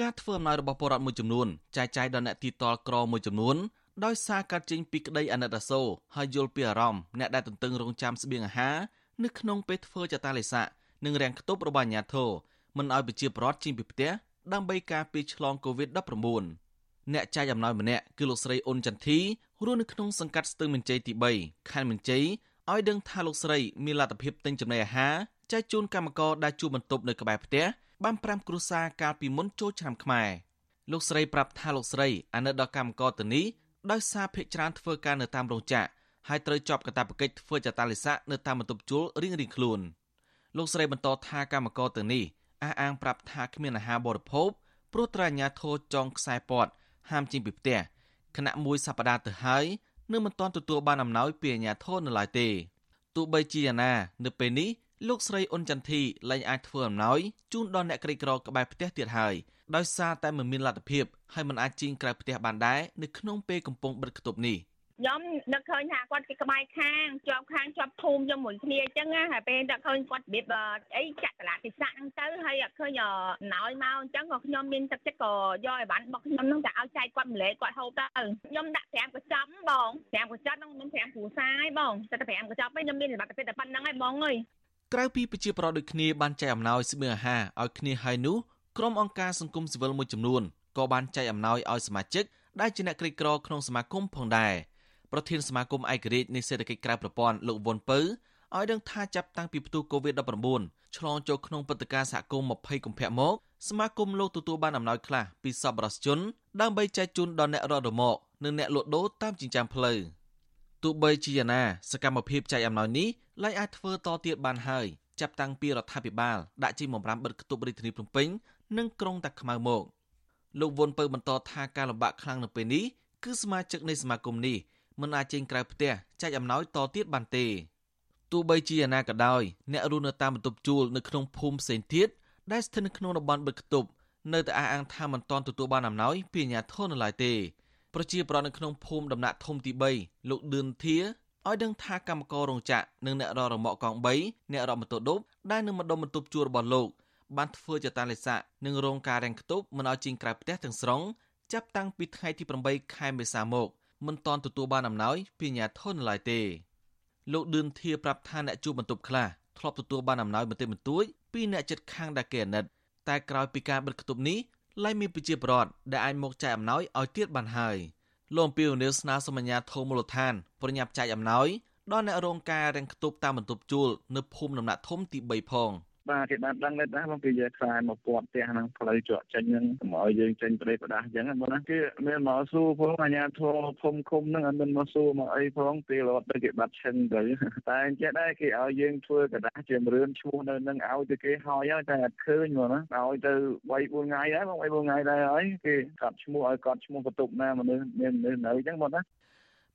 ការធ្វើអំណោយរបស់ពលរដ្ឋមួយចំនួនចែកចាយដល់អ្នកទីតលក្រមួយចំនួនដោយសារកាត់ចេញពីក្តីអាណិតអាសូរហើយយល់ពីអារម្មណ៍អ្នកដែលទន្ទឹងរង់ចាំស្បៀងអាហារនៅក្នុងពេលធ្វើចតាលិស័កនិងរាំងខ្ទប់របស់អាជ្ញាធរមិនឲ្យប្រជាពលរដ្ឋចេញពីផ្ទះដើម្បីការពារឆ្លង COVID-19 អ្នកចែកអំណោយម្នាក់គឺលោកស្រីអ៊ុនចន្ទធីរស់នៅក្នុងសង្កាត់ស្ទឹងមន្ជ័យទី3ខណ្ឌមន្ជ័យឲ្យដឹងថាលោកស្រីមានលទ្ធភាពទិញចំណីអាហារចែកជូនកម្មករដែលជួបបន្ទប់នៅក្បែរផ្ទះ បាន5គ្រួសារកាលពីមុនចូលឆ្នាំខ្មែរលោកស្រីប្រាប់ថាលោកស្រីអាណិតដល់កម្មករទៅនេះដោយសារភ ieck ច្រើនធ្វើការនៅតាមរោងចក្រហើយត្រូវជាប់កាតព្វកិច្ចធ្វើចតាលិស័កនៅតាមបន្ទប់ជួលរៀងៗខ្លួនលោកស្រីបន្តថាកម្មករទៅនេះអះអាងប្រាប់ថាគ្មានអាហារបរិភោគព្រោះត្រូវអាជ្ញាធរចងខ្សែព័ទ្ធហាមចេញពីផ្ទះគណៈមួយសប្តាហ៍ទៅហើយនៅមិនទាន់ទទួលបានអំណោយពីអាជ្ញាធរនៅឡើយទេទោះបីជាយ៉ាងណានៅពេលនេះ លោកស្រីអ៊ុនចន្ទធីលែងអាចធ្វើអំណោយជូនដល់អ្នកក្រីក្រក្បែរផ្ទះទៀតហើយដោយសារតែមិនមានលទ្ធភាពហើយមិនអាចជិះក្រៅផ្ទះបានដែរនៅក្នុងពេលកំពុងបិទគប់នេះខ្ញុំនឹកឃើញថាគាត់គេក្បែរខាងជាប់ខាងជាប់ភូមិជាមួយគ្នាអញ្ចឹងហើយពេលនឹកឃើញគាត់របៀបអីចាក់តឡាពិសាហ្នឹងទៅហើយអត់ឃើញណោយមកអញ្ចឹងក៏ខ្ញុំមានទឹកចិត្តក៏យកអីវ៉ាន់របស់ខ្ញុំហ្នឹងទៅឲ្យចែកគាត់ម្លែកគាត់ហូបទៅខ្ញុំដាក់5កញ្ចប់បង5កញ្ចប់ហ្នឹងខ្ញុំ5គ្រួសារហើយបងតែ5កញ្ចប់វិញខ្ញុំមានសមត្ថភាពតែប៉ុណ្្នឹងហើយបងអើយ ក្រៅពីប្រជាប្រដ្ឋដូចគ្នាបានចែកអំណោយស្បៀងអាហារឲ្យគ្នាហើយនោះក្រុមអង្គការសង្គមស៊ីវិលមួយចំនួនក៏បានចែកអំណោយឲ្យសមាជិកដែលជាអ្នកក្រីក្រក្នុងសមាគមផងដែរប្រធានសមាគមឯករាជ្យនៃសេដ្ឋកិច្ចក្រៅប្រព័ន្ធលោកវុនពៅឲ្យដឹងថាចាប់តាំងពីផ្ទុះ COVID-19 ឆ្លងចូលក្នុងព្រឹត្តិការណ៍សហគមន៍20កុម្ភៈមកសមាគមលោកទទួលបានអំណោយខ្លះពីសប្បុរសជនដើម្បីចែកជូនដល់អ្នករត់រមាក់និងអ្នកលក់ដូរតាមចិញ្ចើមផ្លូវ ទោះបីជាយ៉ាងណាសកម្មភាពចែកអំណោយនេះលែងអាចធ្វើតទៀតបានហើយចាប់តាំងពីរដ្ឋាភិបាលដាក់ចេញបំរាមបិទគប់រាជធានីភ្នំពេញនិងក្រុងតាខ្មៅមកលោកវុនពៅបន្តថាការលំបាកខ្លាំងនៅពេលនេះគឺសមាជិកនៃសមាគមនេះមិនអាចចេញក្រៅផ្ទះចែកអំណោយតទៀតបានទេទោះបីជាយ៉ាងណាក៏ដោយអ្នករស់នៅតាមបន្ទប់ជួលនៅក្នុងភូមិផ្សេងទៀតដែលស្ថិតនៅក្នុងតំបន់បឹកខ្ទប់នៅតែអះអាងថាមិនទាន់ទទួលបានអំណោយពីអាជ្ញាធរនៅឡើយទេ ប្រជាប្រដ្ឋនៅក្នុងភូមិដំណាក់ធំទី3លោកឌឿនធាឲ្យដឹងថាកម្មកររោងចក្រនិងអ្នករករមាក់កង់3អ្នករកម៉ូតូឌុបដែលនៅម្ដុំបន្ទប់ជួលរបស់លោកបានធ្វើចតាលិស័កនិងរងការរាំងខ្ទប់មិនឲ្យចេញក្រៅផ្ទះទាំងស្រុងចាប់តាំងពីថ្ងៃទី8ខែមេសាមកមិនទាន់ទទួលបានអំណោយពីអាជ្ញាធរនៅឡើយទេលោកឌឿនធាប្រាប់ថាអ្នកជួបបន្ទប់ខ្លះធ្លាប់ទទួលបានអំណោយបន្តិចបន្តួចពីអ្នកចិត្តខាងដែលគេអាណិតតែក្រោយពីការបិទគប់នេះ លែងមានប្រជាពលរដ្ឋដែលអាចមកចែកអំណោយឲ្យទៀតបានហើយលោកអំពីវនីស្នើសុំអាជ្ញាធរមូលដ្ឋានប្រញាប់ចែកអំណោយដល់អ្នករងការរាំងខ្ទប់តាមបន្ទប់ជួលនៅភូមិដំណាក់ធំទី3ផង។ បាទគេបានដឹងដែរបងពីយកខ្សែមកពាត់ផ្ទះហ្នឹងផ្លូវជាប់ចេញហ្នឹងកុំឲ្យយើងចេញប្រទេសប្រដាស់អញ្ចឹងបងណាគេមានមកសួរផងអាជ្ញាធរភូមិឃុំហ្នឹងអត់មានមកសួរមកអីផងពេលរត់ទៅគេបាត់ឈឹងទៅតែអញ្ចឹងដែរគេឲ្យយើងធ្វើกระดาษជារឿនឈ្មោះនៅនឹងឲ្យទៅគេហើយហើយតែអត់ឃើញបងណាឲ្យទៅ3 4ថ្ងៃដែរបង3 4ថ្ងៃដែរហើយគេកាត់ឈ្មោះឲ្យកត់ឈ្មោះបន្ទប់ណាមនុស្សមានមនុស្សនៅអញ្ចឹងបងណា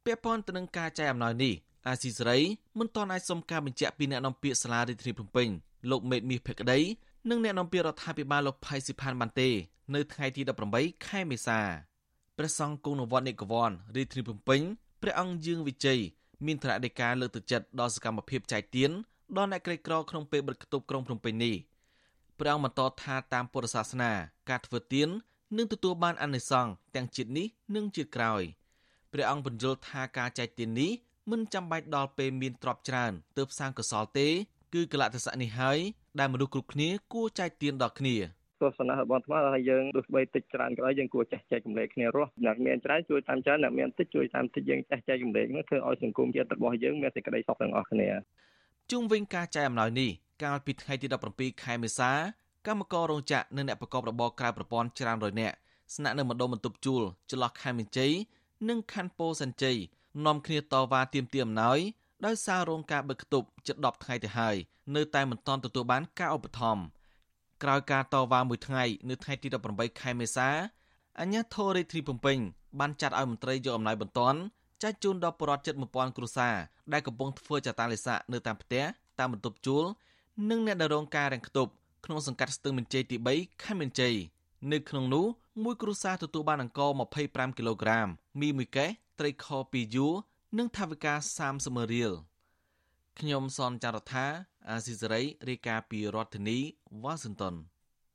ពាក់ព័ន្ធទៅនឹងការចែកអំណោយនេះ អាស៊ីសេរីមិនទាន់អាចសុំការបញ្ជាក់ពីអ្នកនាំពាក្យសាលារដ្ឋាភិបាលភ្នំពេញលោកមេតមាសភក្តីនិងអ្នកនាំពាក្យរដ្ឋាភិបាលលោកផៃស៊ីផានបានទេនៅថ្ងៃទី18ខែមេសាព្រះសង្ឃគង់នៅវត្តនិកវ័នរាជធានីភ្នំពេញព្រះអង្គយើងវិជ័យមានថ្នាក់ដឹកការលើកទឹកចិត្តដល់សកម្មភាពចែកទានដល់អ្នកក្រីក្រក្នុងពេលបិទគប់ក្រុងភ្នំពេញនេះព្រះអង្គបន្តថាតាមពុទ្ធសាសនា ការធ្វើទាននឹងទទួលបានអានិសង្សទាំងជាតិនេះនិងជាតិក្រោយព្រះអង្គបញ្យល់ថាការចែកទាននេះ មិនចាំបាច់ដល់ពេលមានទ្រព្យច្រើនទើបសាងកុសលទេគឺកលៈទេសៈនេះហើយដែលមនុស្សគ្រប់គ្នាគួរចែកទានដល់គ្នាទស្សនៈរបស់អាត្មាថាយើងទោះបីតិចច្រើនក៏ដោយយើងគួរចេះចែកកម្លែកគ្នារស់អ្នកមានច្រើនជួយតាមច្រើនអ្នកមានតិចជួយតាមតិចយើងចេះចែកកម្លែកនោះធ្វើឲ្យសង្គមជាតិរបស់យើងមានសេចក្តីសុខទាំងអស់គ្នាជុំវិញការចែកអំណោយនេះកាលពីថ្ងៃទី17ខែមេសាកម្មកររោងចក្រនិងអ្នកប្រកបរបរក្រៅប្រព័ន្ធច្រើនរយនាក់ស្នាក់នៅម្ដុំបន្ទប់ជួលចន្លោះខេត្តមានជ័យនិងខណ្ឌពោធិ៍សែនជ័យ នាំគ្នាតវ៉ាទាមទារអំណោយដោយសាររោងការបិទគប់ជិត10ថ្ងៃទៅហើយនៅតែមិនទាន់ទទួលបានការឧបត្ថម្ភក្រោយការតវ៉ាមួយថ្ងៃនៅថ្ងៃទី18ខែមេសាអញ្ញាធររាជធានីភ្នំពេញបានចាត់ឲ្យមន្ត្រីយកអំណាចបន្ទាន់ចែកជូនដល់ប្រជាពលរដ្ឋជិត1000គ្រួសារដែលកំពុងធ្វើចតាលិស័កនៅតាមផ្ទះតាមបន្ទប់ជួលនិងអ្នកដែលរងការរាំងខ្ទប់ក្នុងសង្កាត់ស្ទឹងមន្ជ័យទី3ខេត្តមន្ជ័យនៅក្នុងនោះមួយគ្រួសារទទួលបានអង្ករ25គីឡូក្រាមមីមួយកេស ត្រីខ2យួរនិងថវិកា30រៀលខ្ញុំសនចាររថាអាស៊ីសេរីរាយការណ៍ពីរដ្ឋធានីវ៉ាស៊ីនតោន